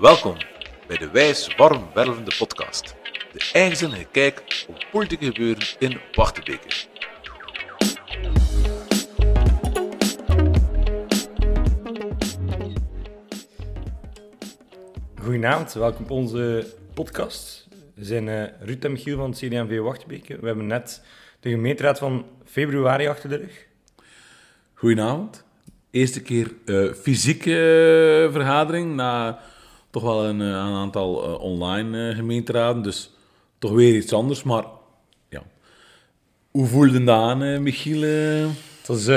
Welkom bij de Wijs Warm Wervende podcast. De eigenzinnige kijk op politieke gebeuren in Wachtebeke. Goedenavond, welkom op onze podcast. We zijn uh, Ruud en Michiel van het CDMV Wachtebeke. We hebben net de gemeenteraad van februari achter de rug. Goedenavond. Eerste keer uh, fysieke uh, vergadering na toch wel een, een aantal online gemeenteraden. Dus toch weer iets anders. Maar ja, hoe voelde dat aan, Michiel? Het was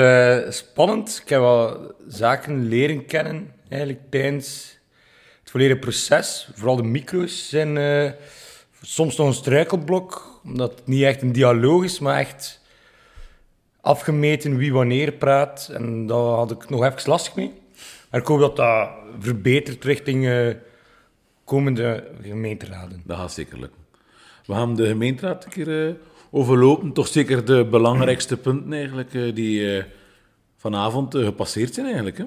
spannend. Ik heb wel zaken leren kennen eigenlijk tijdens het volledige proces. Vooral de micro's zijn soms nog een struikelblok, omdat het niet echt een dialoog is, maar echt afgemeten wie wanneer praat. En daar had ik nog even lastig mee. Maar ik hoop dat dat verbetert richting uh, komende gemeenteraden. Dat gaat zeker lukken. We gaan de gemeenteraad een keer uh, overlopen. Toch zeker de belangrijkste punten eigenlijk, uh, die vanavond gepasseerd zijn eigenlijk. Hè?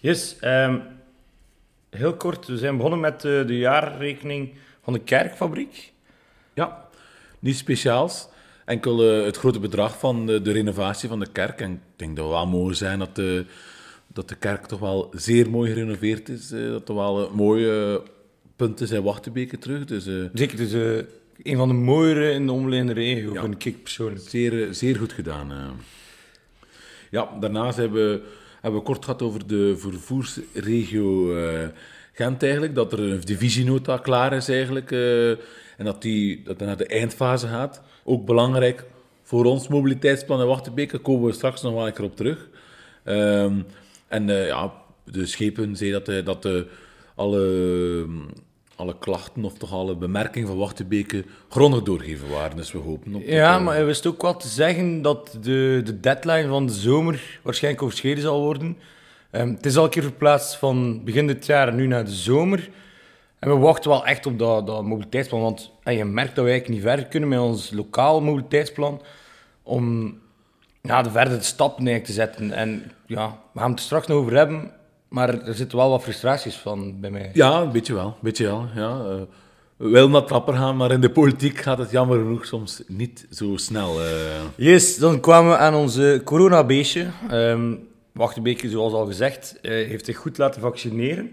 Yes, um, heel kort. We zijn begonnen met de jaarrekening van de kerkfabriek. Ja, niet speciaals. Enkel het grote bedrag van de, de, renovatie van de kerk. En ik denk dat we wel mogen zijn dat de, dat de kerk toch wel zeer mooi gerenoveerd is. Uh, dat er wel uh, mooie punten zijn Wachtebeke terug. Dus, Zeker, dus een van de mooiere in de omliggende regio, ja, vind ik persoonlijk. Zeer, zeer goed gedaan. Ja, daarnaast hebben we, hebben we kort gehad over de vervoersregio Gent eigenlijk. Dat er een divisienota klaar is eigenlijk en dat die dat naar de eindfase gaat. Ook belangrijk voor ons mobiliteitsplan in komen we straks nog wel een keer op terug. Um, en uh, ja, de schepen zei dat, uh, dat de, alle, alle klachten of toch alle bemerkingen van Wachtenbeke grondig doorgegeven waren. Dus we hopen op... Ja, maar hij wist ook wel te zeggen dat de, de deadline van de zomer waarschijnlijk overschreden zal worden. Um, het is al een keer verplaatst van begin dit jaar nu naar de zomer. En we wachten wel echt op dat, dat mobiliteitsplan. Want en je merkt dat we eigenlijk niet verder kunnen met ons lokaal mobiliteitsplan. Om ja, de verdere stappen te zetten. En ja, we gaan het er straks nog over hebben. Maar er zitten wel wat frustraties van bij mij. Ja, een beetje wel. Een beetje wel ja. Uh, we wat trapper gaan, maar in de politiek gaat het jammer genoeg soms niet zo snel. Uh... Yes, dan kwamen we aan onze coronabeestje. Um, Wachtenbeke, zoals al gezegd, uh, heeft zich goed laten vaccineren.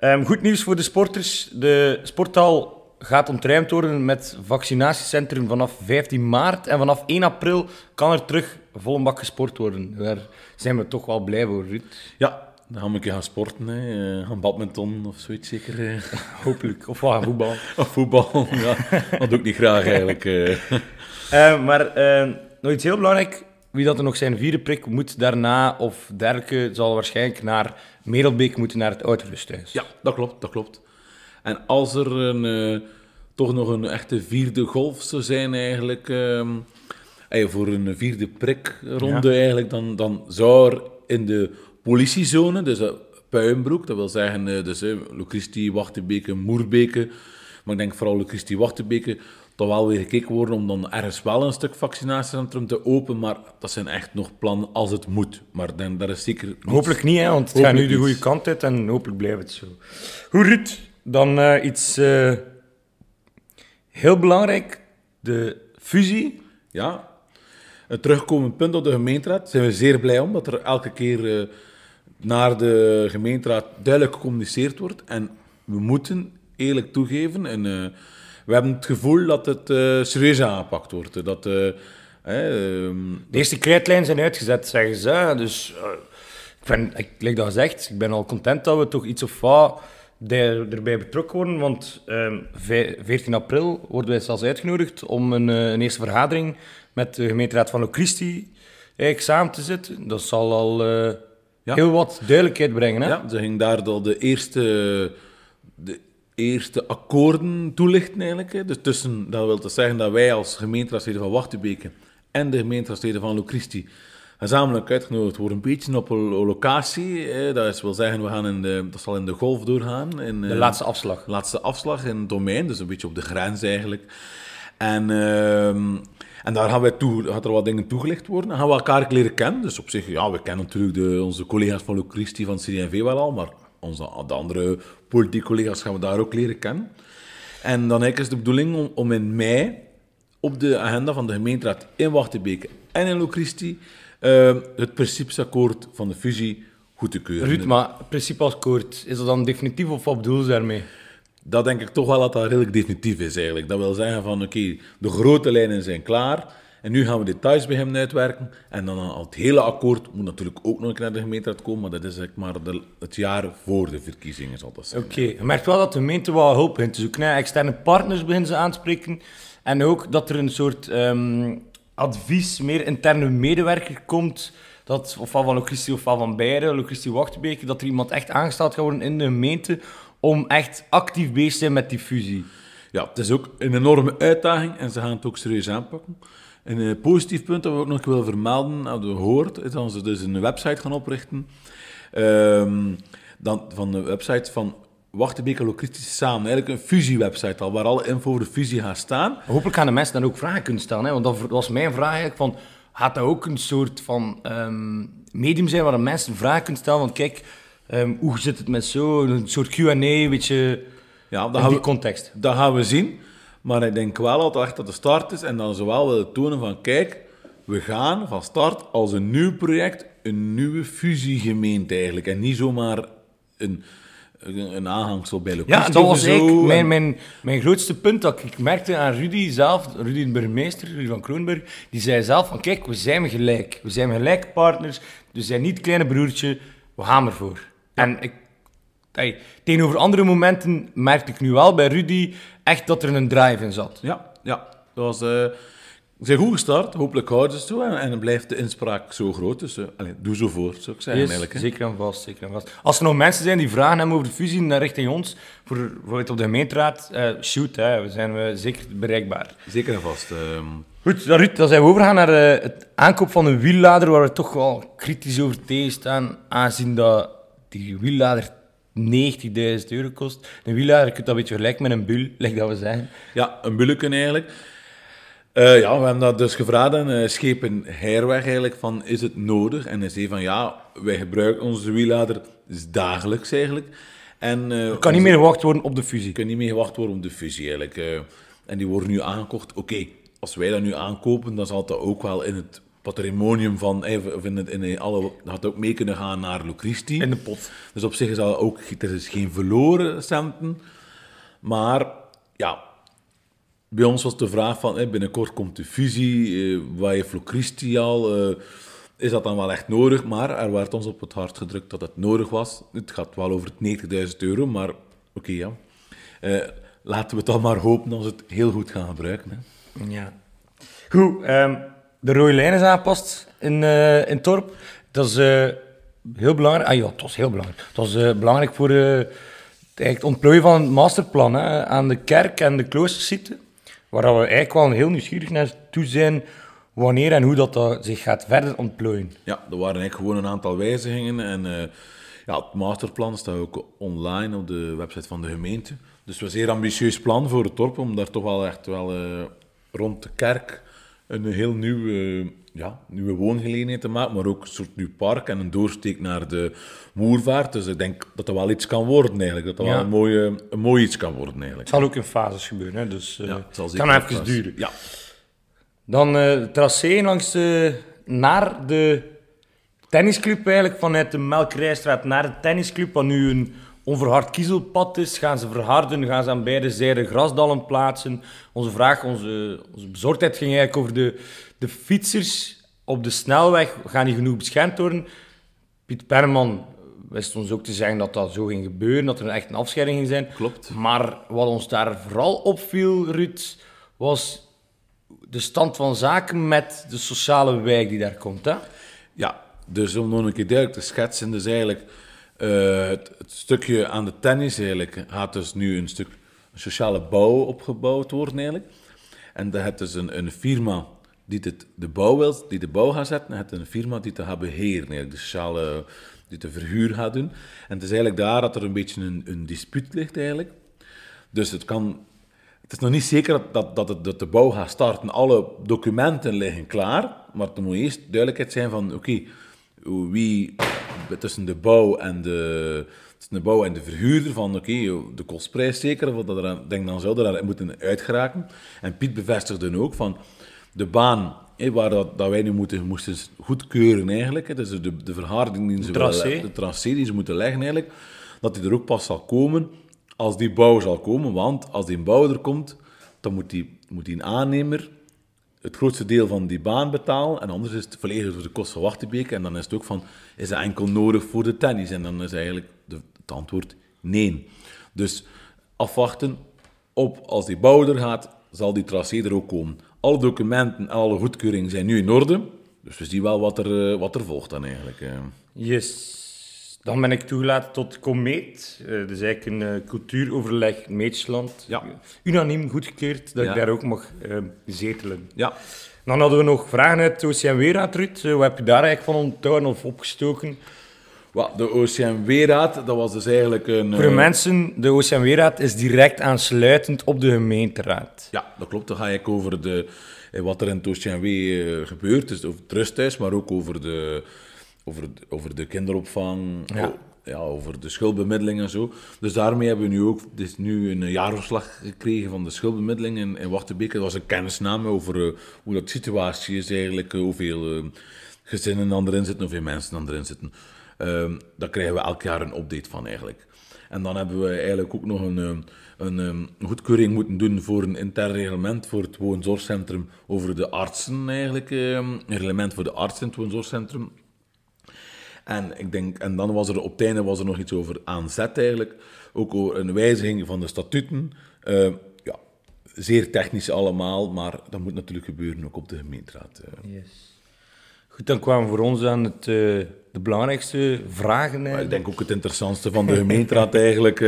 Um, goed nieuws voor de sporters. De sporthal gaat ontruimd worden met vaccinatiecentrum vanaf 15 maart. En vanaf 1 april kan er terug volle bak gesport worden. Daar zijn we toch wel blij voor, Ruud. Ja, dan gaan we een keer gaan sporten. Hè. Eh, gaan badminton of zoiets zeker. Eh. Hopelijk. Of wat, voetbal. of voetbal, ja. Dat doe ik niet graag eigenlijk. Uh, maar nog iets heel belangrijk. Wie dat er nog zijn vierde prik moet daarna of dergelijke, zal waarschijnlijk naar Merelbeek moeten naar het ouderrusthuis. Ja, dat klopt, dat klopt. En als er een, uh, toch nog een echte vierde golf zou zijn eigenlijk, uh, voor een vierde prikronde ja. eigenlijk, dan, dan zou er in de politiezone, dus uh, Puimbroek, dat wil zeggen dus, uh, Lucristie, Wachtebeke, Moerbeke, maar ik denk vooral Lucristie, Wachtebeke, toch wel weer gekeken worden om dan ergens wel een stuk vaccinatiecentrum te openen. Maar dat zijn echt nog plannen als het moet. Maar dan, dat is zeker... Hopelijk niet, hè, want het gaat nu de goede kant uit en hopelijk blijft het zo. Goed, Ruud. Dan uh, iets uh, heel belangrijk. De fusie. Ja, een terugkomend punt op de gemeenteraad. Zijn we zeer blij om, dat er elke keer uh, naar de gemeenteraad duidelijk gecommuniceerd wordt. En we moeten eerlijk toegeven... En, we hebben het gevoel dat het uh, serieus aangepakt wordt. Dat, uh, de eerste krijtlijnen zijn uitgezet, zeggen ze. Dus ik ben, ik, dat gezegd, ik ben al content dat we toch iets of wat erbij betrokken worden. Want 14 ehm, april worden wij zelfs uitgenodigd om een, een eerste vergadering met de gemeenteraad van Locristi samen te zitten. Dat zal al ja. heel wat duidelijkheid brengen. Hè? Ja, ze ging daar al de eerste... De eerste akkoorden toelichten eigenlijk. Hè. Dus tussen, dat wil dus zeggen dat wij als gemeenteraadsleden van Wachtebeke en de gemeenteraadsleden van Locristi gezamenlijk uitgenodigd worden, een beetje op een locatie. Hè. Dat is, wil zeggen, we gaan in de, dat zal in de golf doorgaan. In, de eh, laatste afslag. laatste afslag in het domein, dus een beetje op de grens eigenlijk. En, uh, en daar gaan wij toe, gaat er wat dingen toegelicht worden. En gaan we elkaar leren kennen. Dus op zich, ja, we kennen natuurlijk de, onze collega's van Locristi van CDV wel al, maar onze de andere politieke collega's gaan we daar ook leren kennen. En dan is de bedoeling om, in mei op de agenda van de gemeenteraad in Wachtenbeke en in Locristi uh, het principesakkoord van de fusie goed te keuren. Ruud, maar principeakkoord, is dat dan definitief of wat bedoel je daarmee? Dat denk ik toch wel dat dat redelijk definitief is eigenlijk. Dat wil zeggen van oké, de grote lijnen zijn klaar. En nu gaan we details bij hem uitwerken. En dan al het hele akkoord moet natuurlijk ook nog naar de gemeenteraad komen. Maar dat is zeg maar de, het jaar voor de verkiezingen, zal dat zijn. Oké, je merkt wel dat de gemeente wel hulp begint te zoeken. Externe partners beginnen ze aanspreken. En ook dat er een soort ehm, advies, meer interne medewerker komt. Dat, ofwel van Locristi ofwel van Beieren, Locristi Wachtbeek, dat er iemand echt aangesteld gaat worden in de gemeente om echt actief bezig te zijn met die fusie. Ja, het is ook een enorme uitdaging en ze gaan het ook serieus aanpakken. Een positief punt dat we ook nog willen vermelden, hadden we gehoord, is dat ze dus een website gaan oprichten. Um, dan, van de website van Wachtenbeek en Locristisch samen. Eigenlijk een fusiewebsite al, waar alle info over de fusie gaat staan. Hopelijk gaan de mensen dan ook vragen kunnen stellen. Hè? Want dat was mijn vraag eigenlijk van... Gaat dat ook een soort van um, medium zijn waar de mensen vragen kunnen stellen? Want kijk, um, hoe zit het met zo? Een soort Q&A, weet je, ja, dat in die we, context. Dat gaan we zien. Maar ik denk wel dat het echt dat de start is en dan ze wel willen tonen van kijk, we gaan van start als een nieuw project, een nieuwe fusiegemeente eigenlijk. En niet zomaar een, een aanhangsel bij Ja, dat was eigenlijk mijn, mijn, mijn grootste punt dat ik merkte aan Rudy zelf, Rudy de burgemeester, Rudy van Kroonberg, die zei zelf van kijk, we zijn gelijk. We zijn gelijk partners, we zijn niet kleine broertje, we gaan ervoor. En ik Hey, tegenover andere momenten merkte ik nu wel bij Rudy echt dat er een drive in zat. Ja, ja. Dat was, uh, zijn goed gestart. Hopelijk houden ze het zo. En, en blijft de inspraak zo groot. Dus uh, allez, doe zo voort, zou ik zeggen. Yes, eigenlijk, zeker en vast, zeker en vast. Als er nog mensen zijn die vragen hebben over de fusie naar richting ons, voor, bijvoorbeeld op de gemeenteraad, uh, shoot, hè, we zijn we zeker bereikbaar. Zeker en vast. Ehm. Goed, dan, Ruud, dan zijn we overgaan naar het aankoop van een wiellader, waar we toch wel kritisch over tegenstaan, aangezien dat die wiellader 90.000 euro kost. Een wielaar, je kunt dat een beetje vergelijken met een bul, lijkt dat we zeggen. Ja, een bulleken eigenlijk. Uh, ja, we hebben dat dus gevraagd aan uh, Schepen Herweg eigenlijk, van is het nodig? En hij zei van ja, wij gebruiken onze wiellader dagelijks eigenlijk. En, uh, kan niet meer gewacht worden op de fusie. kan niet meer gewacht worden op de fusie eigenlijk. en die worden nu aangekocht. Oké, als wij dat nu aankopen, dan zal dat ook wel in het patrimonium van, of in, het, in alle, had ook mee kunnen gaan naar Locristi. In de pot. Dus op zich is dat ook, er is geen verloren centen. Maar ja, bij ons was de vraag van, binnenkort komt de fusie, eh, waar heeft Locristi al, eh, is dat dan wel echt nodig? Maar er werd ons op het hart gedrukt dat het nodig was. Het gaat wel over het 90.000 euro, maar oké ja. Eh, laten we het dan maar hopen dat ze het heel goed gaan gebruiken. Hè. Ja. Goed, um de rode lijn is aangepast in, uh, in Torp. Dat is uh, heel belangrijk. Ah ja, dat was heel belangrijk. Dat was uh, belangrijk voor het ontplooien van het masterplan hè, aan de kerk en de kloostersite. Waar we eigenlijk wel heel nieuwsgierig naar toe zijn wanneer en hoe dat, dat zich gaat verder ontplooien. Ja, er waren eigenlijk gewoon een aantal wijzigingen. En ja, het masterplan staat ook online op de website van de gemeente. Dus het was een zeer ambitieus plan voor het dorp om daar toch wel echt wel rond de kerk een heel nieuwe, ja, nieuwe woongelegenheid te maken, maar ook een soort nieuw park en een doorsteek naar de Moervaart. Dus ik denk dat dat wel iets kan worden eigenlijk. Dat dat wel een, mooie, een mooi iets kan worden eigenlijk. Het zal ook in fases gebeuren, hè? dus ja, het kan even duren. Ja. Dan uh, het tracé langs de, naar de tennisclub eigenlijk, vanuit de Melkrijstraat naar de tennisclub, wat nu een onverhard kiezelpad is, gaan ze verharden, gaan ze aan beide zijden grasdallen plaatsen. Onze vraag, onze, onze bezorgdheid ging eigenlijk over de, de fietsers op de snelweg. Gaan die genoeg beschermd worden? Piet Perman wist ons ook te zeggen dat dat zo ging gebeuren, dat er echt een afscheiding ging zijn. Klopt. Maar wat ons daar vooral opviel, Ruud, was de stand van zaken met de sociale wijk die daar komt. Hè? Ja, dus om nog een keer duidelijk te schetsen, dus eigenlijk uh, het, stukje aan de tennis eigenlijk gaat dus nu een stuk sociale bouw opgebouwd worden eigenlijk. En dan heb dus een, een firma die de bouw wil, die de bouw gaat zetten, en het een firma die te gaat beheren, de sociale, die de verhuur gaat doen. En het is eigenlijk daar dat er een beetje een, een dispuut ligt eigenlijk. Dus het kan, het is nog niet zeker dat, dat, dat de bouw gaat starten. Alle documenten liggen klaar, maar er moet eerst duidelijkheid zijn van, oké, wie tussen de bouw en de, is een bouw en de verhuurder van, oké, de kostprijs zeker, want dat er, denk dan zou er moeten uitgeraken. En Piet bevestigde ook van, de baan waar dat, dat wij nu moeten, moesten goedkeuren eigenlijk, hè, dus de, de verharding die ze tracé. willen- de tracé die ze moeten leggen eigenlijk, dat die er ook pas zal komen als die bouw zal komen. Want als die bouw er komt, dan moet die, moet die een aannemer het grootste deel van die baan betalen. En anders is het volledig voor de kost van Wachtenbeek. En dan is het ook van, is het enkel nodig voor de tennis? En dan is eigenlijk de, het antwoord nee. Dus afwachten op, als die bouw er gaat, zal die tracé er ook komen. Alle documenten en alle goedkeuringen zijn nu in orde. Dus we zien wel wat er, eh, wat er volgt dan eigenlijk. eh. Yes. Dan ben ik toegelaten tot Comeet. Eh, dat is eigenlijk een eh, cultuuroverleg Meetsland. Ja. Unaniem goedgekeurd dat Ja. ik daar ook mag eh, zetelen. Ja, Dan hadden we nog vragen uit de OCMW-raad, Ruud. Eh, wat heb je daar eigenlijk van onthouden of opgestoken? Wel, de OCMW-raad, dat was dus eigenlijk een... Voor de eh, mensen, de OCMW-raad is direct aansluitend op de gemeenteraad. Ja, dat klopt. Dan ga ik over de, eh, wat er in het OCMW eh, gebeurt, dus over het rusthuis, maar ook over de, over de, over de kinderopvang, Ja. o- ja, over de schuldbemiddeling en zo. Dus daarmee hebben we nu ook dit is nu een jaarverslag gekregen van de schuldbemiddeling in, in Wachtenbeek. Dat was een kennisname over eh, hoe dat situatie is eigenlijk, eh, hoeveel eh, gezinnen dan erin zitten, hoeveel mensen dan erin zitten. Ehm, daar krijgen we elk jaar een update van eigenlijk. En dan hebben we eigenlijk ook nog een, een, ehm, goedkeuring moeten doen voor een intern reglement voor het woonzorgcentrum over de artsen eigenlijk. ehm, Een reglement voor de artsen in het woonzorgcentrum. En, ik denk, en dan was er op het einde was er nog iets over aanzet eigenlijk. Ook over een wijziging van de statuten. Eh, ja, zeer technisch allemaal, maar dat moet natuurlijk gebeuren ook op de gemeenteraad. eh. Goed, dan kwamen voor ons aan het, eh, de belangrijkste vragen. Maar ik denk ook het interessantste van de gemeenteraad eigenlijk,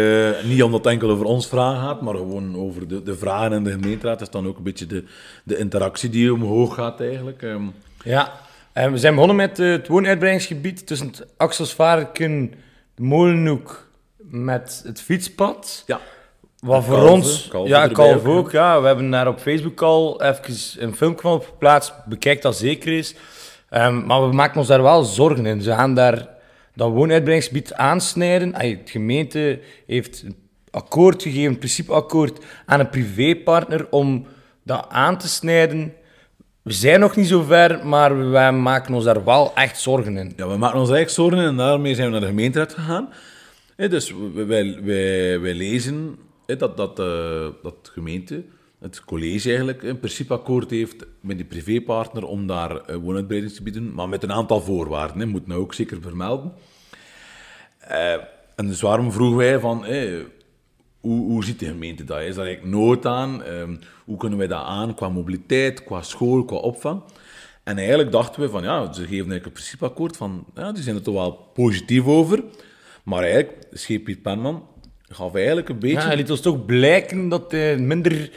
niet omdat het enkel over ons vragen gaat, maar gewoon over de, de vragen in de gemeenteraad. is dan ook een beetje de, de interactie die omhoog gaat eigenlijk. ehm. Ja, eh, we zijn begonnen met eh, het woonuitbreidingsgebied tussen het Axelsvarken, de Molenhoek met het fietspad. ja, Wat voor Kalve, ons... Kalve ja, Kalve ook, ook. Ja. We hebben daar op Facebook al even een filmpje van geplaatst. Bekijk dat zeker eens. Ehm, maar we maken ons daar wel zorgen in. Ze gaan daar dat woonuitbreidingsgebied aansnijden. Ay, het gemeente heeft een akkoord gegeven, een principeakkoord, aan een privépartner om dat aan te snijden. We zijn nog niet zo ver, maar wij maken ons daar wel echt zorgen in. Ja, we maken ons eigenlijk zorgen en daarmee zijn we naar de gemeenteraad gegaan. Dus wij, wij, wij, lezen dat, dat, eh, dat de gemeente, het college eigenlijk, een principeakkoord heeft met die privépartner om daar eh, woonuitbreiding te bieden, maar met een aantal voorwaarden. Hè, moet nou ook zeker vermelden. Eh, en dus waarom vroegen wij van, hoe, hoe ziet de gemeente dat? Is daar eigenlijk nood aan? Ehm, hoe kunnen wij dat aan qua mobiliteit, qua school, qua opvang? En eigenlijk dachten we van, ja, ze geven eigenlijk een principeakkoord van, ja, die zijn er toch wel positief over. Maar eigenlijk, scheep Piet Penman gaf eigenlijk een beetje... Ja, hij liet ons toch blijken dat hij minder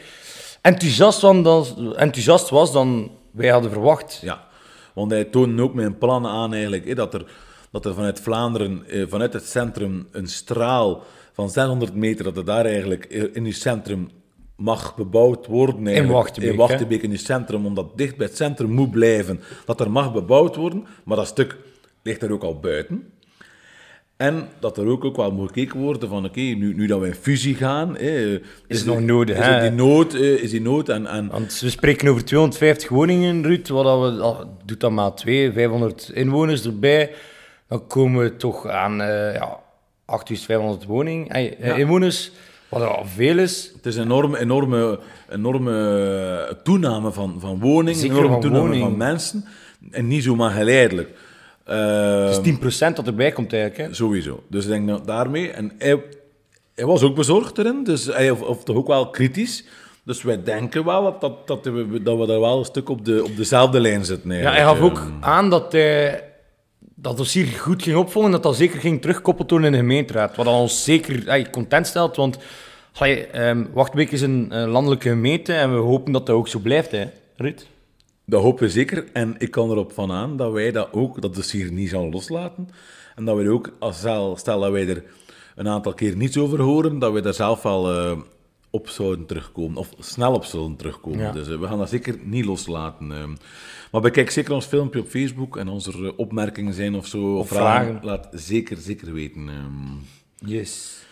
enthousiast was dan, enthousiast was dan wij hadden verwacht. Ja, want hij toonde ook met een plan aan eigenlijk, hè, dat, er, dat er vanuit Vlaanderen, eh, vanuit het centrum, een straal van 600 meter, dat er daar eigenlijk eh, in het centrum mag bebouwd worden. eigenlijk. Wachtenbeek, In Wachtenbeek, in het centrum, omdat het dicht bij het centrum moet blijven, dat er mag bebouwd worden, maar dat stuk ligt er ook al buiten. En dat er ook, ook wel moet gekeken worden van, oké, nu, nu dat we in fusie gaan... hè, het nog nodig, Is hè? er die nood, eh, is die nood en... en Want we spreken over 250 woningen, Ruud. Wat dat we, doet dan maar 2, 500 inwoners erbij. Dan komen we toch aan eh ja, 8500 woningen, eh, eh, Ja. inwoners. Wat al veel is. Het is een enorme, enorme, enorme toename van, van woningen, Zeker enorme van toename van mensen. En niet zomaar geleidelijk. Eh, Het is 10% dat erbij komt eigenlijk. Hè. Sowieso. Dus ik denk dat daarmee... En hij, hij was ook bezorgd erin, dus hij, of, of toch ook wel kritisch. Dus wij denken wel dat, dat, dat, we, dat we daar wel een stuk op, de, op dezelfde lijn zitten. Ja, hij gaf ook Ehm, aan dat hij dat dossier goed ging opvolgen, dat dat zeker ging terugkoppeld worden in de gemeenteraad. Wat ons zeker eh, content stelt, want allee, ehm, Wachtbeek is een eh, landelijke gemeente en we hopen dat dat ook zo blijft, hè, Ruud. Dat hopen we zeker. En ik kan erop van aan dat wij dat ook, dat dossier niet zal loslaten. En dat we ook, als stel, stel dat wij er een aantal keer niets over horen, dat we daar zelf wel eh, op zouden terugkomen. Of snel op zullen terugkomen. Ja. Dus we gaan dat zeker niet loslaten. Eh. Maar bekijk zeker ons filmpje op Facebook en als er eh, opmerkingen zijn of zo, of, vragen, vragen. laat zeker, zeker weten. eh. Yes.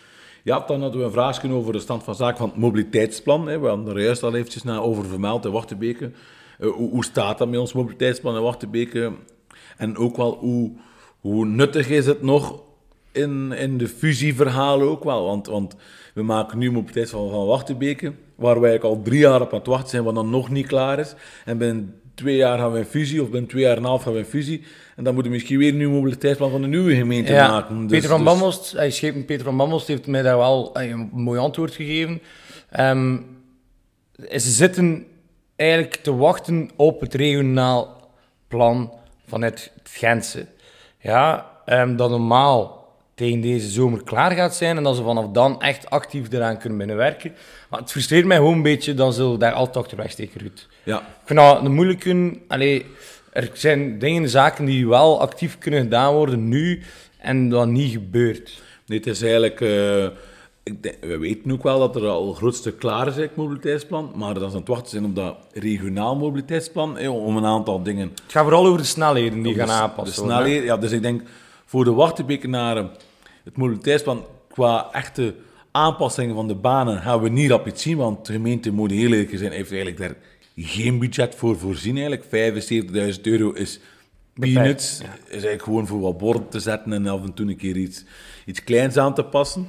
Ja, dan hadden we een vraagje over de stand van zaken van het mobiliteitsplan. Hè. We hadden er juist al eventjes naar over vermeld in Wachtebeke. Uh, hoe, hoe, staat dat met ons mobiliteitsplan in Wachtebeke? En ook wel, hoe, hoe nuttig is het nog in, in de fusieverhalen ook wel? Want, want we maken nu mobiliteitsplan van Wachtebeke, waar wij al drie jaar op aan het wachten zijn, wat dan nog niet klaar is. En binnen twee jaar gaan we een fusie, of binnen twee jaar en een half gaan we een fusie. En dan moeten we misschien weer een nieuw mobiliteitsplan van de nieuwe gemeente Ja, maken. Dus- Peter van dus- Bammelst, hij schepen Peter van Bammelst heeft mij daar wel eh, een mooi antwoord gegeven. Ehm, ze zitten eigenlijk te wachten op het regionaal plan vanuit het Gentse. Ja, ehm, dat normaal tegen deze zomer klaar gaat zijn en dat ze vanaf dan echt actief eraan kunnen binnenwerken. Maar het frustreert mij gewoon een beetje dat ze daar altijd achterweg steken, Ruud. Ja, Ik vind dat een moeilijke... Allee, er zijn dingen, zaken die wel actief kunnen gedaan worden nu en dat niet gebeurt. Nee, het is eigenlijk... eh, ik denk, we weten ook wel dat er al een groot stuk klaar is, het mobiliteitsplan. Maar dat ze aan het wachten zijn op dat regionaal mobiliteitsplan, eh, om een aantal dingen... Het gaat vooral over de snelheden die gaan aanpassen. De snelheden, ja, dus ik denk, voor de Wachtenbekenaren, het mobiliteitsplan, qua echte aanpassingen van de banen, gaan we niet rap iets zien, want de gemeente, moet heel eerlijk zijn, heeft eigenlijk daar geen budget voor voorzien eigenlijk. 75.000 euro is peanuts. Is eigenlijk gewoon voor wat borden te zetten en af en toe een keer iets, iets kleins aan te passen.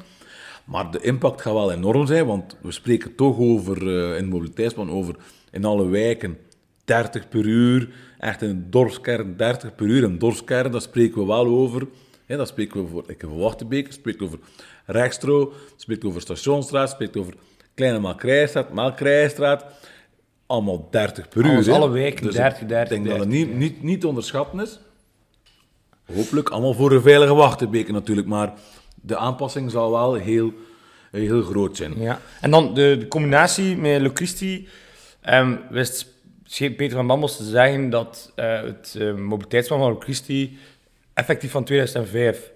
Maar de impact gaat wel enorm zijn, want we spreken toch over, eh, in het mobiliteitsplan, over in alle wijken 30 per uur. Echt in een dorpskern 30 per uur. Een dorpskern, daar spreken we wel over. Hè, dat spreken we voor, ik heb Wachtenbeek, spreken we over Rechtstro, spreken we over Stationsstraat, spreken we over Kleine Malkrijstraat, Malkrijstraat. Allemaal 30 per Alles, uur. alle wijken, Dus 30, ik 30, denk dat het 30, niet, niet, niet te onderschatten is. Hopelijk allemaal voor een veilige Wachtenbeke natuurlijk, maar de aanpassing zal wel heel, heel groot zijn. Ja. En dan de, de combinatie met Locristi. ehm wist Peter van Bambels te zeggen dat eh, het eh, mobiliteitsplan van Locristi effectief van 2005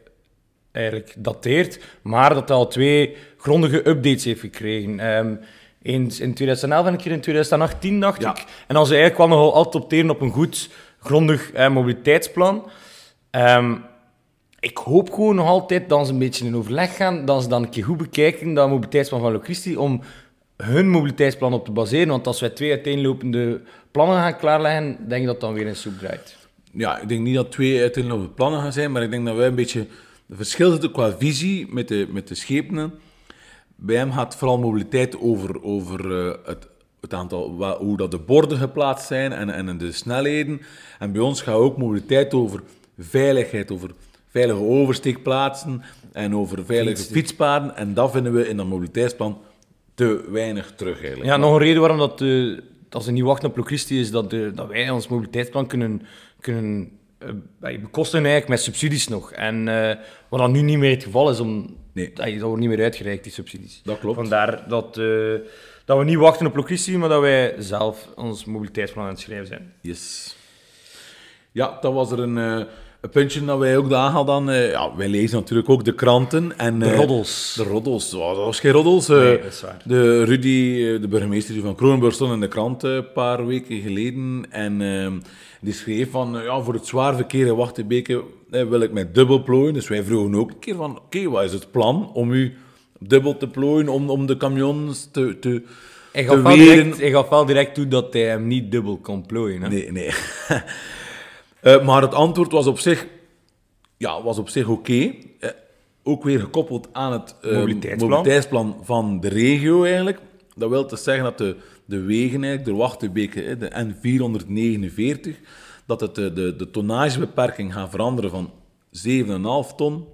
eigenlijk dateert, maar dat hij al twee grondige updates heeft gekregen. Ehm, eens in 2011 en een keer in 2018, dacht Ja. ik. En dan ze eigenlijk wel nog altijd opteren op een goed, grondig eh, mobiliteitsplan. Ehm, ik hoop gewoon nog altijd dat ze een beetje in overleg gaan, dat ze dan een keer goed bekijken, dat mobiliteitsplan van Locristi, om hun mobiliteitsplan op te baseren. Want als wij twee uiteenlopende plannen gaan klaarleggen, denk ik dat dan weer in soep draait. Ja, ik denk niet dat twee uiteenlopende plannen gaan zijn, maar ik denk dat wij een beetje... Het verschil zit ook qua visie met de, met de schepenen. Bij hem gaat vooral mobiliteit over, over eh, het, het aantal, wa- hoe dat de borden geplaatst zijn en, en de snelheden. En bij ons gaat ook mobiliteit over veiligheid, over veilige oversteekplaatsen en over veilige Fietsen. fietspaden. En dat vinden we in dat mobiliteitsplan te weinig terug eigenlijk. Ja, nog een reden waarom dat, eh, dat ze niet wachten op Locristi is dat, de, dat wij ons mobiliteitsplan kunnen, kunnen eh, bij- bekostigen eigenlijk met subsidies nog. En eh, wat dan nu niet meer het geval is, om, Nee. dat, wordt niet meer uitgereikt, die subsidies. Dat klopt. Vandaar dat, eh, dat we niet wachten op Locristi, maar dat wij zelf ons mobiliteitsplan aan het schrijven zijn. Yes. Ja, dat was er een, eh, een puntje dat wij ook daar hadden. eh ja, wij lezen natuurlijk ook de kranten. En, De eh, roddels. De roddels. Oh, dat was geen roddels. eh. Nee, dat is waar. De Rudy, de burgemeester van Kronenburg, stond in de krant een paar weken geleden. En ehm, die schreef van, ja, voor het zwaar verkeer in Wachtenbeke wil ik met dubbel plooien. Dus wij vroegen ook een keer van, oké, wat is het plan om u dubbel te plooien, om, om de camions te, te, te gaf, wel direct, hij gaf wel direct toe dat hij hem niet dubbel kon plooien. Hè? Nee, nee. Eh, maar het antwoord was op zich, ja, was op zich oké. Eh, ook weer gekoppeld aan het eh, Mobiliteitsplan. mobiliteitsplan van de regio eigenlijk. Dat wil dus zeggen dat de, de wegen, eigenlijk, de Wachtenbeke, de N449, dat het de, de, de tonnagebeperking gaat veranderen van 7,5 ton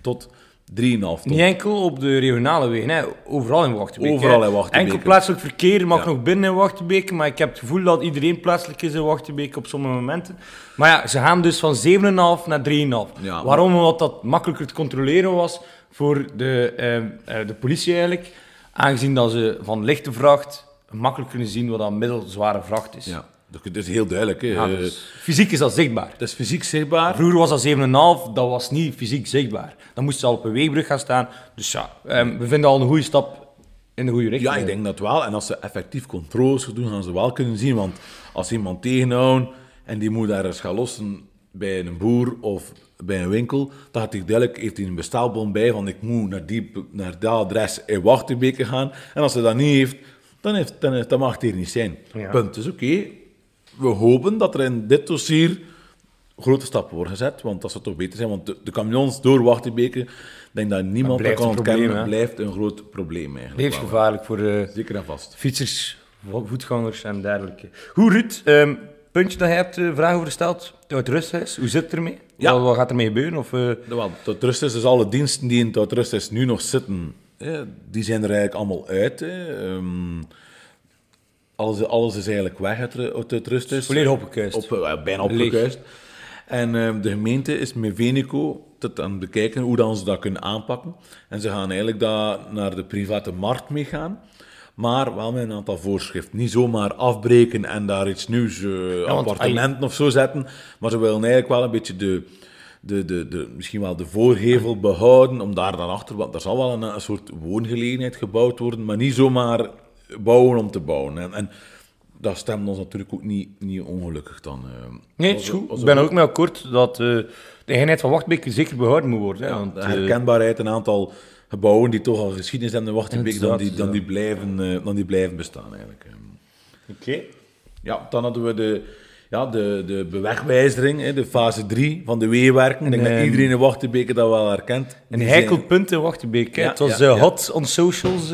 tot 3,5 ton. Niet enkel op de regionale wegen, hè. overal in Wachtenbeek. Overal in Wachtenbeek. Enkel plaatselijk verkeer mag Ja. nog binnen in Wachtenbeek, maar ik heb het gevoel dat iedereen plaatselijk is in Wachtenbeek op sommige momenten. Maar ja, ze gaan dus van 7,5 naar 3,5. Ja, Waarom? Omdat dat makkelijker te controleren was voor de, eh, eh, de politie eigenlijk. Aangezien dat ze van lichte vracht makkelijk kunnen zien wat een middelzware vracht is. Ja, dat is heel duidelijk. Hè. Ja, Eh, dus fysiek is dat zichtbaar. Het is fysiek zichtbaar. Vroeger was dat 7,5, dat was niet fysiek zichtbaar. Dan moest ze al op een weegbrug gaan staan. Dus ja, ehm, we vinden al een goede stap in de goede richting. Ja, ik denk dat wel. En als ze effectief controles gaan doen, gaan ze wel kunnen zien. Want als iemand tegenhouden en die moet ergens gaan lossen, bij een boer of bij een winkel, dan gaat hij duidelijk, heeft hij een bestelbon bij van ik moet naar, die, naar dat adres in Wachtenbeke gaan. En als hij dat niet heeft, dan, heeft, dan, dan mag het hier niet zijn. Ja. Punt. Dus oké, we hopen dat er in dit dossier grote stappen worden gezet, want dat zou toch beter zijn. Want de, de camions door ik denk dat niemand dat kan een probleem, ontkennen, hè? blijft een groot probleem eigenlijk. Levensgevaarlijk voor de Zeker en vast. fietsers, vo- voetgangers en dergelijke. Hoe Ruud, ehm, puntje dat jij hebt eh, vragen over gesteld het rusthuis, hoe zit het ermee? Ja. Wat, wat gaat ermee gebeuren? Of, eh, Wel, tot rust is dus alle diensten die in tot rust is nu nog zitten, die zijn er eigenlijk allemaal uit. Ehm, alles, alles is eigenlijk weg uit, uit het rusthuis. volledig opgekuist. Op, eh, bijna opgekuist. En ehm, de gemeente is met Veneco tot aan het bekijken hoe dan ze dat kunnen aanpakken. En ze gaan eigenlijk daar naar de private markt mee gaan. Maar wel met een aantal voorschriften. Niet zomaar afbreken en daar iets nieuws, eh, appartementen of zo zetten. Maar ze willen eigenlijk wel een beetje de, de, de, de, misschien wel de voorgevel behouden. Om daar dan achter, want er zal wel een, een soort woongelegenheid gebouwd worden. Maar niet zomaar bouwen om te bouwen. En, en dat stemt ons natuurlijk ook niet, niet ongelukkig dan. eh. Nee, het Was- is goed. Ik ben er ook mee akkoord dat eh, de eenheid van Wachtbeek zeker behouden moet worden. Hè, Ja, want, de eh, herkenbaarheid, een aantal gebouwen die toch al geschiedenis hebben in Wachtenbeek, dan die, dan, die blijven, dan die blijven bestaan eigenlijk. Oké. Ja, dan hadden we de, ja, de, de bewegwijzering, hè, de fase 3 van de weewerken. Ik denk En, dat iedereen in Wachtenbeek dat wel herkent. Een heikel punt in Wachtbeek. Ja, het was ja, hot on socials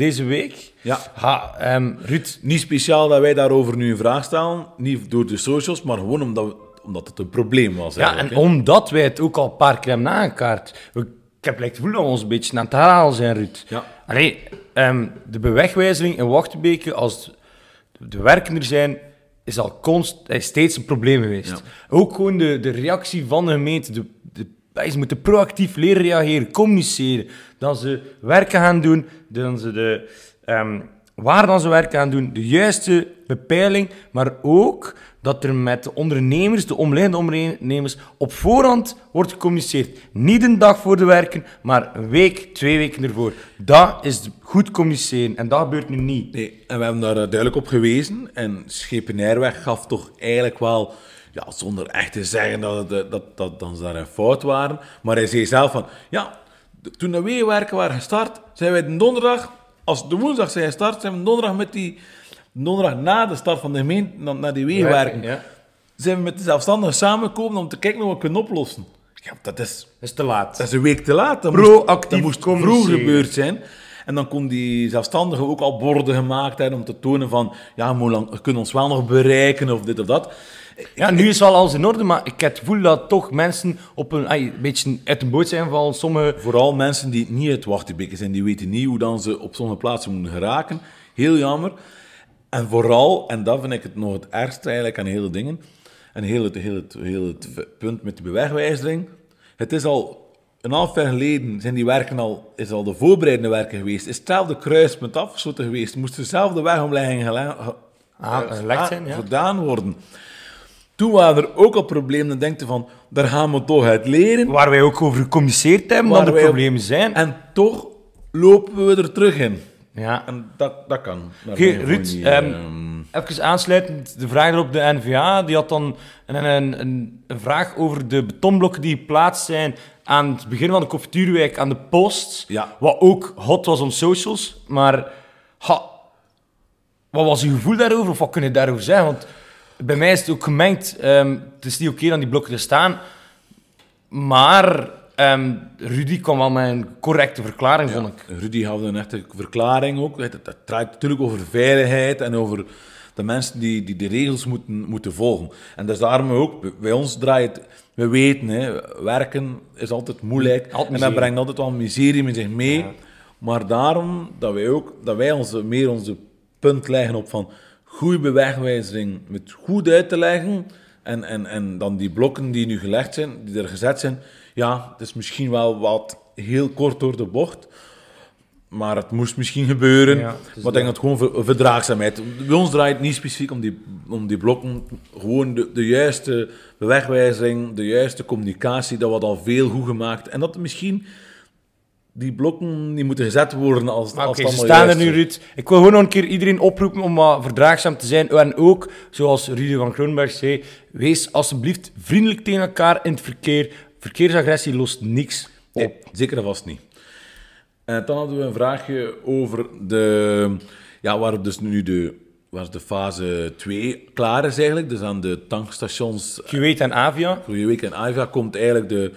deze week. Ja. Ha, ehm, Ruud, Niet speciaal dat wij daarover nu een vraag stellen, niet door de socials, maar gewoon omdat, we- omdat het een probleem was. Ja, en omdat wij het ook al een paar keer hebben aangekaart. We, ik heb lijkt het gevoel dat ons een beetje aan het herhalen zijn, Ruud. Ja. Allee, ehm, de bewegwijzering in Wachtbeke, als de werken er zijn, is al const, is steeds een probleem geweest. Ja. Ook gewoon de, de reactie van de gemeente. De, de, ze moeten proactief leren reageren, communiceren. Dat ze werken gaan doen, dat ze de, ehm, waar dan ze werken gaan doen, de juiste bepeiling, maar ook dat er met de ondernemers, de omliggende ondernemers, op voorhand wordt gecommuniceerd. Niet een dag voor de werken, maar een week, twee weken ervoor. Dat is goed communiceren en dat gebeurt nu niet. Nee, en we hebben daar eh, duidelijk op gewezen. En Schepenairweg gaf toch eigenlijk wel, ja, zonder echt te zeggen dat, het, dat, dat, dat ze daar een fout waren. Maar hij zei zelf van, ja, toen de weewerken waren gestart, zijn wij de donderdag, als de woensdag zijn gestart, zijn we donderdag met die, donderdag na de start van de gemeente, na, naar die weewerken, Ja. zijn we met de zelfstandigen samengekomen om te kijken hoe we kunnen oplossen. Ja, dat is, Dat is te laat. dat is een week te laat. Dat Proactief moest, dat moest vroeg gebeurd zijn. En dan kon die zelfstandige ook al borden gemaakt hebben om te tonen van, ja, hoe lang, we kunnen ons wel nog bereiken of dit of dat. Ja, nu is wel alles in orde, maar ik heb het gevoel dat toch mensen op een, een beetje uit de boot zijn gevallen. Sommige Vooral mensen die niet uit Wachtenbeek zijn, die weten niet hoe dan ze op sommige plaatsen moeten geraken. Heel jammer. En vooral, en dat vind ik het nog het ergste eigenlijk aan hele dingen, en heel het, heel het, heel het punt met de bewegwijzering. Het is al een half jaar geleden, zijn die werken al, is al de voorbereidende werken geweest. Is hetzelfde kruispunt afgesloten geweest. Moest dezelfde wegomlegging Ah, gelegd zijn, ja. gedaan worden. Toen waren er ook al problemen. Dan denk je van, daar gaan we toch uit leren. waar wij ook over gecommuniceerd hebben, Waar dat er problemen zijn. En toch lopen we er terug in. ja. En dat, dat kan. Oké, gevoel Ruud, niet, ehm, ehm. even aansluitend, de vraag erop de NVA, die had dan een, een, een, een vraag over de betonblokken die geplaatst zijn aan het begin van de Confituurwijk aan de post, Ja. wat ook hot was on socials, maar ha, wat was uw gevoel daarover, of wat kun je daarover zeggen? Want bij mij is het ook gemengd, ehm, het is niet oké aan die blokken te staan, maar ehm, Rudy kwam wel met een correcte verklaring, vond ik. Rudy had een echte verklaring ook. Het, het, het draait natuurlijk over veiligheid en over de mensen die, die de regels moeten, moeten volgen. En dat is daarom ook, bij- ons draait we weten, hè, werken is altijd moeilijk. Altijd en dat brengt altijd wel miserie met zich mee. Maar daarom dat wij ook, dat wij onze, meer onze punt leggen op van goede bewegwijzering met goed uit te leggen. En, en, en dan die blokken die nu gelegd zijn, die er gezet zijn. Ja, het is misschien wel wat heel kort door de bocht. Maar het moest misschien gebeuren. Ja, maar ik denk dat gewoon ver- verdraagzaamheid. Bij ons draait het niet specifiek om die, om die blokken. Gewoon de, de juiste bewegwijzering, de juiste communicatie. Dat wordt al veel goed gemaakt. En dat misschien die blokken die moeten gezet worden als, Maar als oké, ze staan er nu. Ruud. Ik wil gewoon nog een keer iedereen oproepen om wat verdraagzaam te zijn. En ook, zoals Rudy van Kroonberg zei, wees alsjeblieft vriendelijk tegen elkaar in het verkeer. Verkeersagressie lost niks op. Nee, zeker en vast niet. En dan hadden we een vraagje over de... Ja, waar dus nu de, waar de fase 2 klaar is eigenlijk. Dus aan de tankstations weet en Avia. Week in Avia komt eigenlijk de,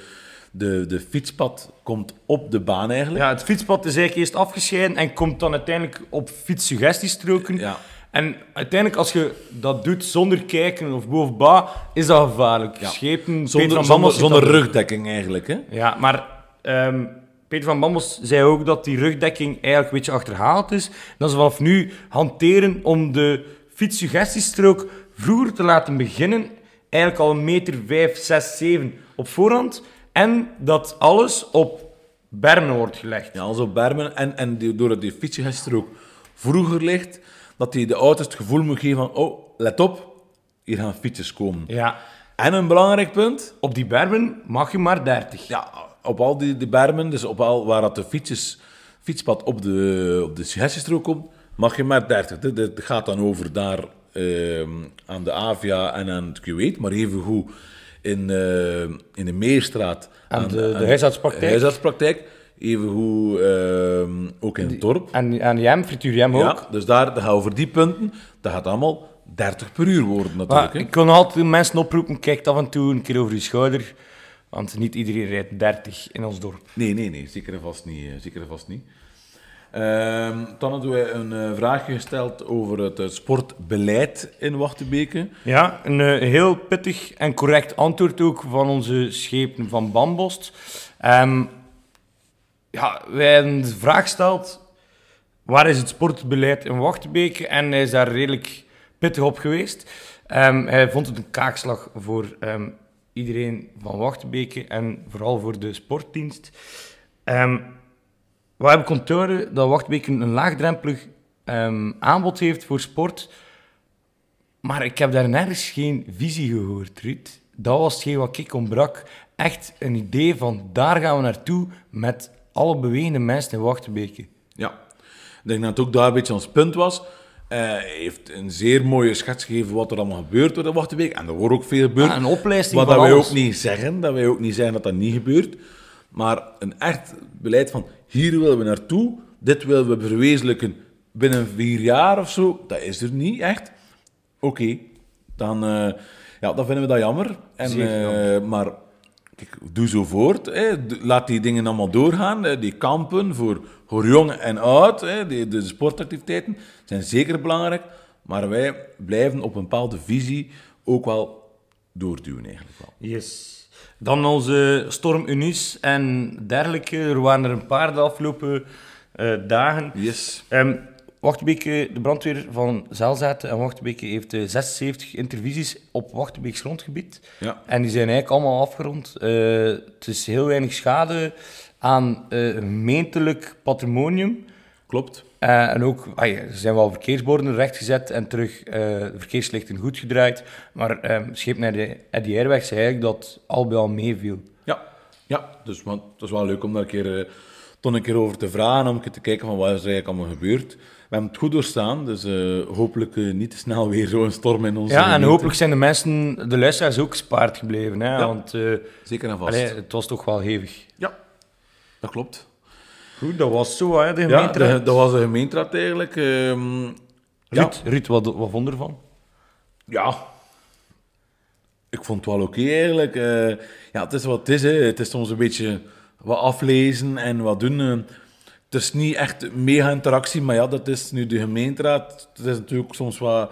de, de fietspad komt op de baan eigenlijk. Ja, het fietspad is eigenlijk eerst afgescheiden en komt dan uiteindelijk op fietssuggestiestroken. Ja. En uiteindelijk, als je dat doet zonder kijken of bovenba, is dat gevaarlijk. Ja. Schepen, Peter Zonder, van zonder, rugdekking eigenlijk. Hè? Ja, maar ehm, Peter van Bambos zei ook dat die rugdekking eigenlijk een beetje achterhaald is. Dat ze vanaf nu hanteren om de fietssuggestiestrook vroeger te laten beginnen. Eigenlijk al een meter 5, 6, 7 op voorhand. En dat alles op bermen wordt gelegd. Ja, als op bermen. En, en die, doordat die fietsgester ook vroeger ligt, dat die de auto's het gevoel moet geven van, oh, let op, hier gaan fietsers komen. Ja. En een belangrijk punt, Op die bermen mag je maar 30. ja, op al die, die bermen, dus op al waar dat de fietsers, fietspad op de, op de suggestiestrook komt, mag je maar 30. Dit, dit gaat dan over daar ehm, aan de Avia en aan het Kuwait, maar evengoed in, eh, in de Meerstraat. Aan de- de huisartspraktijk. de huisartspraktijk. Evengoed ehm, ook in het dorp. En aan Jem, frituur Jem ook. Ja, dus daar, dat gaat over die punten, dat gaat allemaal 30 per uur worden natuurlijk. Maar ik kan altijd mensen oproepen, kijk af en toe een keer over je schouder. Want niet iedereen rijdt 30 in ons dorp. Nee, nee, nee, zeker en vast niet. eh, Zeker en vast niet. Ehm, dan hadden we een eh, vraagje gesteld over het eh, sportbeleid in Wachtenbeke. Ja, een eh, heel pittig en correct antwoord ook van onze schepen van Bambost. Ehm, ja, wij hebben de vraag gesteld, waar is het sportbeleid in Wachtenbeke? En hij is daar redelijk pittig op geweest. Ehm, hij vond het een kaakslag voor iedereen van Wachtenbeke en vooral voor de sportdienst. Ehm, we hebben onthouden dat Wachtenbeke een laagdrempelig ehm, aanbod heeft voor sport. Maar ik heb daar nergens geen visie gehoord, Ruud. Dat was hetgeen wat ik ontbrak. Echt een idee van, daar gaan we naartoe met alle bewegende mensen in Wachtenbeke. Ja, ik denk dat het ook daar een beetje ons punt was. Eh, Hij heeft een zeer mooie schets gegeven wat er allemaal gebeurt door de Wachtenbeek. En er wordt ook veel gebeurd. Ja, een opleiding Wat dat wij ook niet zeggen, dat wij ook niet zeggen dat dat niet gebeurt. Maar een echt beleid van, hier willen we naartoe, dit willen we verwezenlijken binnen vier jaar of zo, dat is er niet echt. Oké, dan, eh, ja, dan vinden we dat jammer. En, Zeker eh, maar kijk, doe zo voort. Hè. Laat die dingen allemaal doorgaan. hè. Die kampen voor, voor jong en oud, hè. Die, de sportactiviteiten, zijn zeker belangrijk. Maar wij blijven op een bepaalde visie ook wel doorduwen eigenlijk wel. Yes. Dan onze Storm Unis en dergelijke. Er waren er een paar de afgelopen eh, dagen. Yes. Ehm Wachtenbeke, de brandweer van Zelzaten en Wachtenbeke heeft eh, 76 intervisies op Wachtenbeeks grondgebied. Ja. En die zijn eigenlijk allemaal afgerond. Eh, het is heel weinig schade aan eh, gemeentelijk patrimonium. Klopt. Eh, en ook, ah ja, er zijn wel verkeersborden rechtgezet en terug eh, verkeerslichten goed gedraaid. Maar ehm scheep naar de Eddie Airweg zei eigenlijk dat al bij al meeviel. Ja, ja dus want het is wel leuk om daar een keer, toch een keer over te vragen, om te kijken van wat is er eigenlijk allemaal gebeurd. We hebben het goed doorstaan, dus hopelijk niet te snel weer zo'n storm in onze Ja, en hopelijk zijn de mensen, de luisteraars ook gespaard gebleven. Hè? Ja. Want Zeker en vast. allee, het was toch wel hevig. Ja, dat klopt. Goed, dat was zo, hè, de Ja, gemeenteraad. de- dat was de gemeenteraad eigenlijk. ehm, ja, Ruud, Ruud, wat, wat vond je ervan? ja, ik vond het wel oké eigenlijk. Eh, ja, het is wat het is. Hè. Het is soms een beetje wat aflezen en wat doen. eh. het is niet echt mega interactie, maar ja, dat is nu de gemeenteraad. Het is natuurlijk soms wat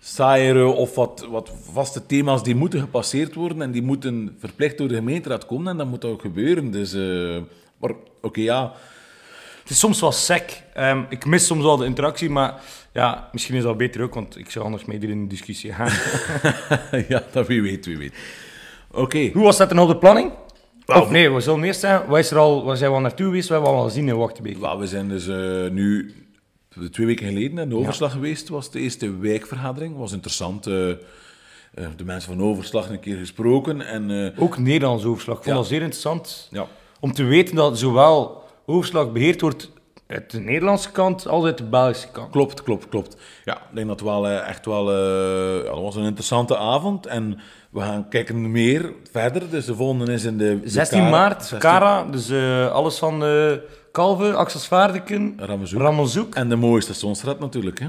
saaiere of wat, wat vaste thema's die moeten gepasseerd worden en die moeten verplicht door de gemeenteraad komen en dat moet ook gebeuren. Dus, eh, maar oké, ja. Het is soms wel sec. Ehm, ik mis soms wel de interactie, maar ja, misschien is dat beter ook, want ik zou anders mee in een discussie gaan. ja, dat wie weet, wie weet. Oké. Hoe was dat dan op de planning? Wel, Of nee, we zullen eerst zeggen, waar, is er al, waar zijn we al naartoe geweest? We hebben al gezien in Wachtenbeek. Wel, we zijn dus eh, nu twee weken geleden in de overslag geweest. was de eerste wijkvergadering. was interessant. eh, de mensen van overslag een keer gesproken. En Ook Nederlands overslag. Ik vond Ja. dat zeer interessant ja, om te weten dat zowel overslag beheerd wordt uit de Nederlandse kant als uit de Belgische kant. Klopt, klopt, klopt. Ja, ik denk dat het wel eh, echt wel... eh, ja, dat was een interessante avond. En we gaan kijken meer verder. Dus de volgende is in de... de 16 Kara- maart, 16 Kara, dus eh, alles van Kalve, Axel Zwaardeken. En de mooie stationsstraat natuurlijk, hè.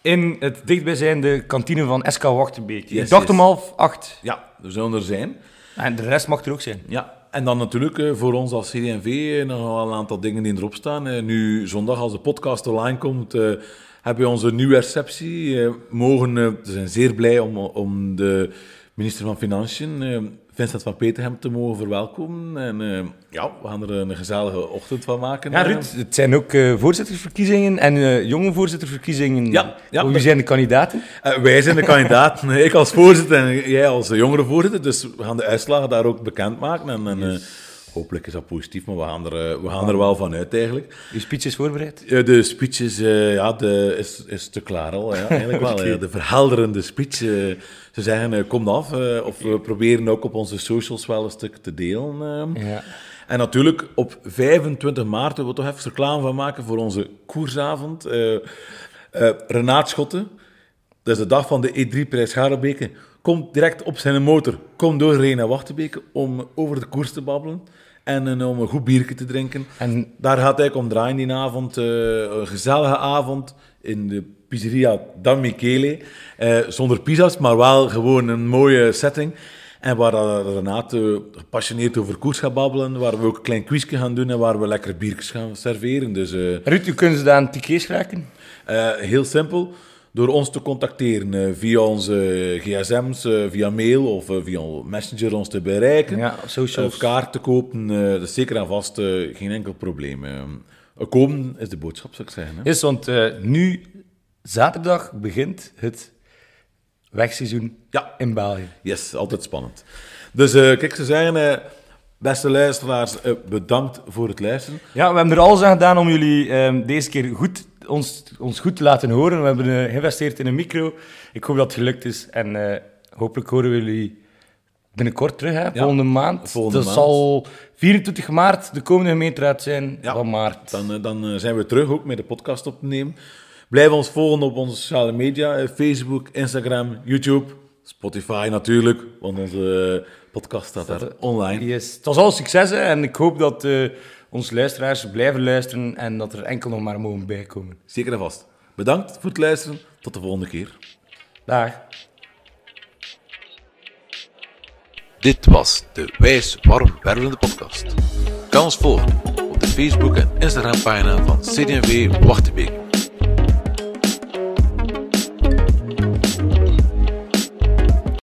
In het dichtbijzijnde kantine van SK Wachtenbeek. Yes, Ik dacht yes. om half acht. Ja, we zullen er zijn. En de rest mag er ook zijn. Ja, en dan natuurlijk eh, voor ons als CD&V eh, nog wel een aantal dingen die erop staan. Eh, Nu zondag, als de podcast online komt, hebben we onze nieuwe receptie. mogen, we zijn zeer blij om, om de minister van Financiën, Vincent van Peterhem, te mogen verwelkomen. En eh, ja, we gaan er een gezellige ochtend van maken. Ja, eh. Ruud, het zijn ook eh, voorzittersverkiezingen en jonge voorzitterverkiezingen. Ja, ja, Wie zijn de kandidaten? Wij zijn de kandidaten, ik als voorzitter en jij als jongere voorzitter. Dus we gaan de uitslagen daar ook bekendmaken. En, en hopelijk is dat positief, maar we gaan er, eh, we gaan er wel van uit eigenlijk. Uw speech is voorbereid. Ja, de speech is, eh, ja, de, is, is te klaar al. Ja, eigenlijk wel. ja. De verhelderende speech. eh, ze zeggen, eh, kom af. eh, of we proberen ook op onze socials wel een stuk te delen. eh. Ja. En natuurlijk op 25 maart willen we toch even reclame van maken voor onze koersavond. Eh eh, Renaat Schotten, dat is de dag van de E3-prijs Scharrebeke, komt direct op zijn motor, komt door Rena Wachtenbeke om over de koers te babbelen en eh, om een goed biertje te drinken. En Daar gaat hij om draaien die avond. eh, een gezellige avond in de pizzeria Dan Michele. Eh, zonder pizza's, maar wel gewoon een mooie setting. En waar Renate gepassioneerd over koers gaat babbelen. Waar we ook een klein quizje gaan doen en waar we lekker biertjes gaan serveren. Dus eh, Ruud, u kunnen ze daar aan tickets raken? eh, heel simpel. Door ons te contacteren eh, via onze gsm's, eh, via mail of eh, via Messenger ons te bereiken. Ja, socials. Of kaart te kopen, dat is zeker en vast geen enkel probleem. komen is de boodschap, zou ik zeggen. Hè? Is, want nu, zaterdag, begint het wegseizoen Ja. in België. Yes, altijd spannend. Dus kijk, ze zeggen, beste luisteraars, eh, bedankt voor het luisteren. Ja, we hebben er alles aan gedaan om jullie ehm, deze keer goed, ons, ons goed te laten horen. We hebben eh, geïnvesteerd in een micro. Ik hoop dat het gelukt is. En eh, hopelijk horen we jullie binnenkort terug, hè? volgende maand. volgende dat maand. zal 24 maart de komende gemeenteraad zijn Ja, van maart. Dan, dan zijn we terug ook met de podcast op te nemen. Blijf ons volgen op onze sociale media: Facebook, Instagram, YouTube, Spotify natuurlijk, want onze eh, podcast staat daar online. Yes. Het was al succes hè, en ik hoop dat eh, onze luisteraars blijven luisteren en dat er enkel nog maar mogen bijkomen. Zeker en vast. Bedankt voor het luisteren. Tot de volgende keer. Dag. Dit was de Wijs Warm Wervelende podcast. Kan ons volgen op de Facebook en Instagram pagina van CD&V Wachtenbeek.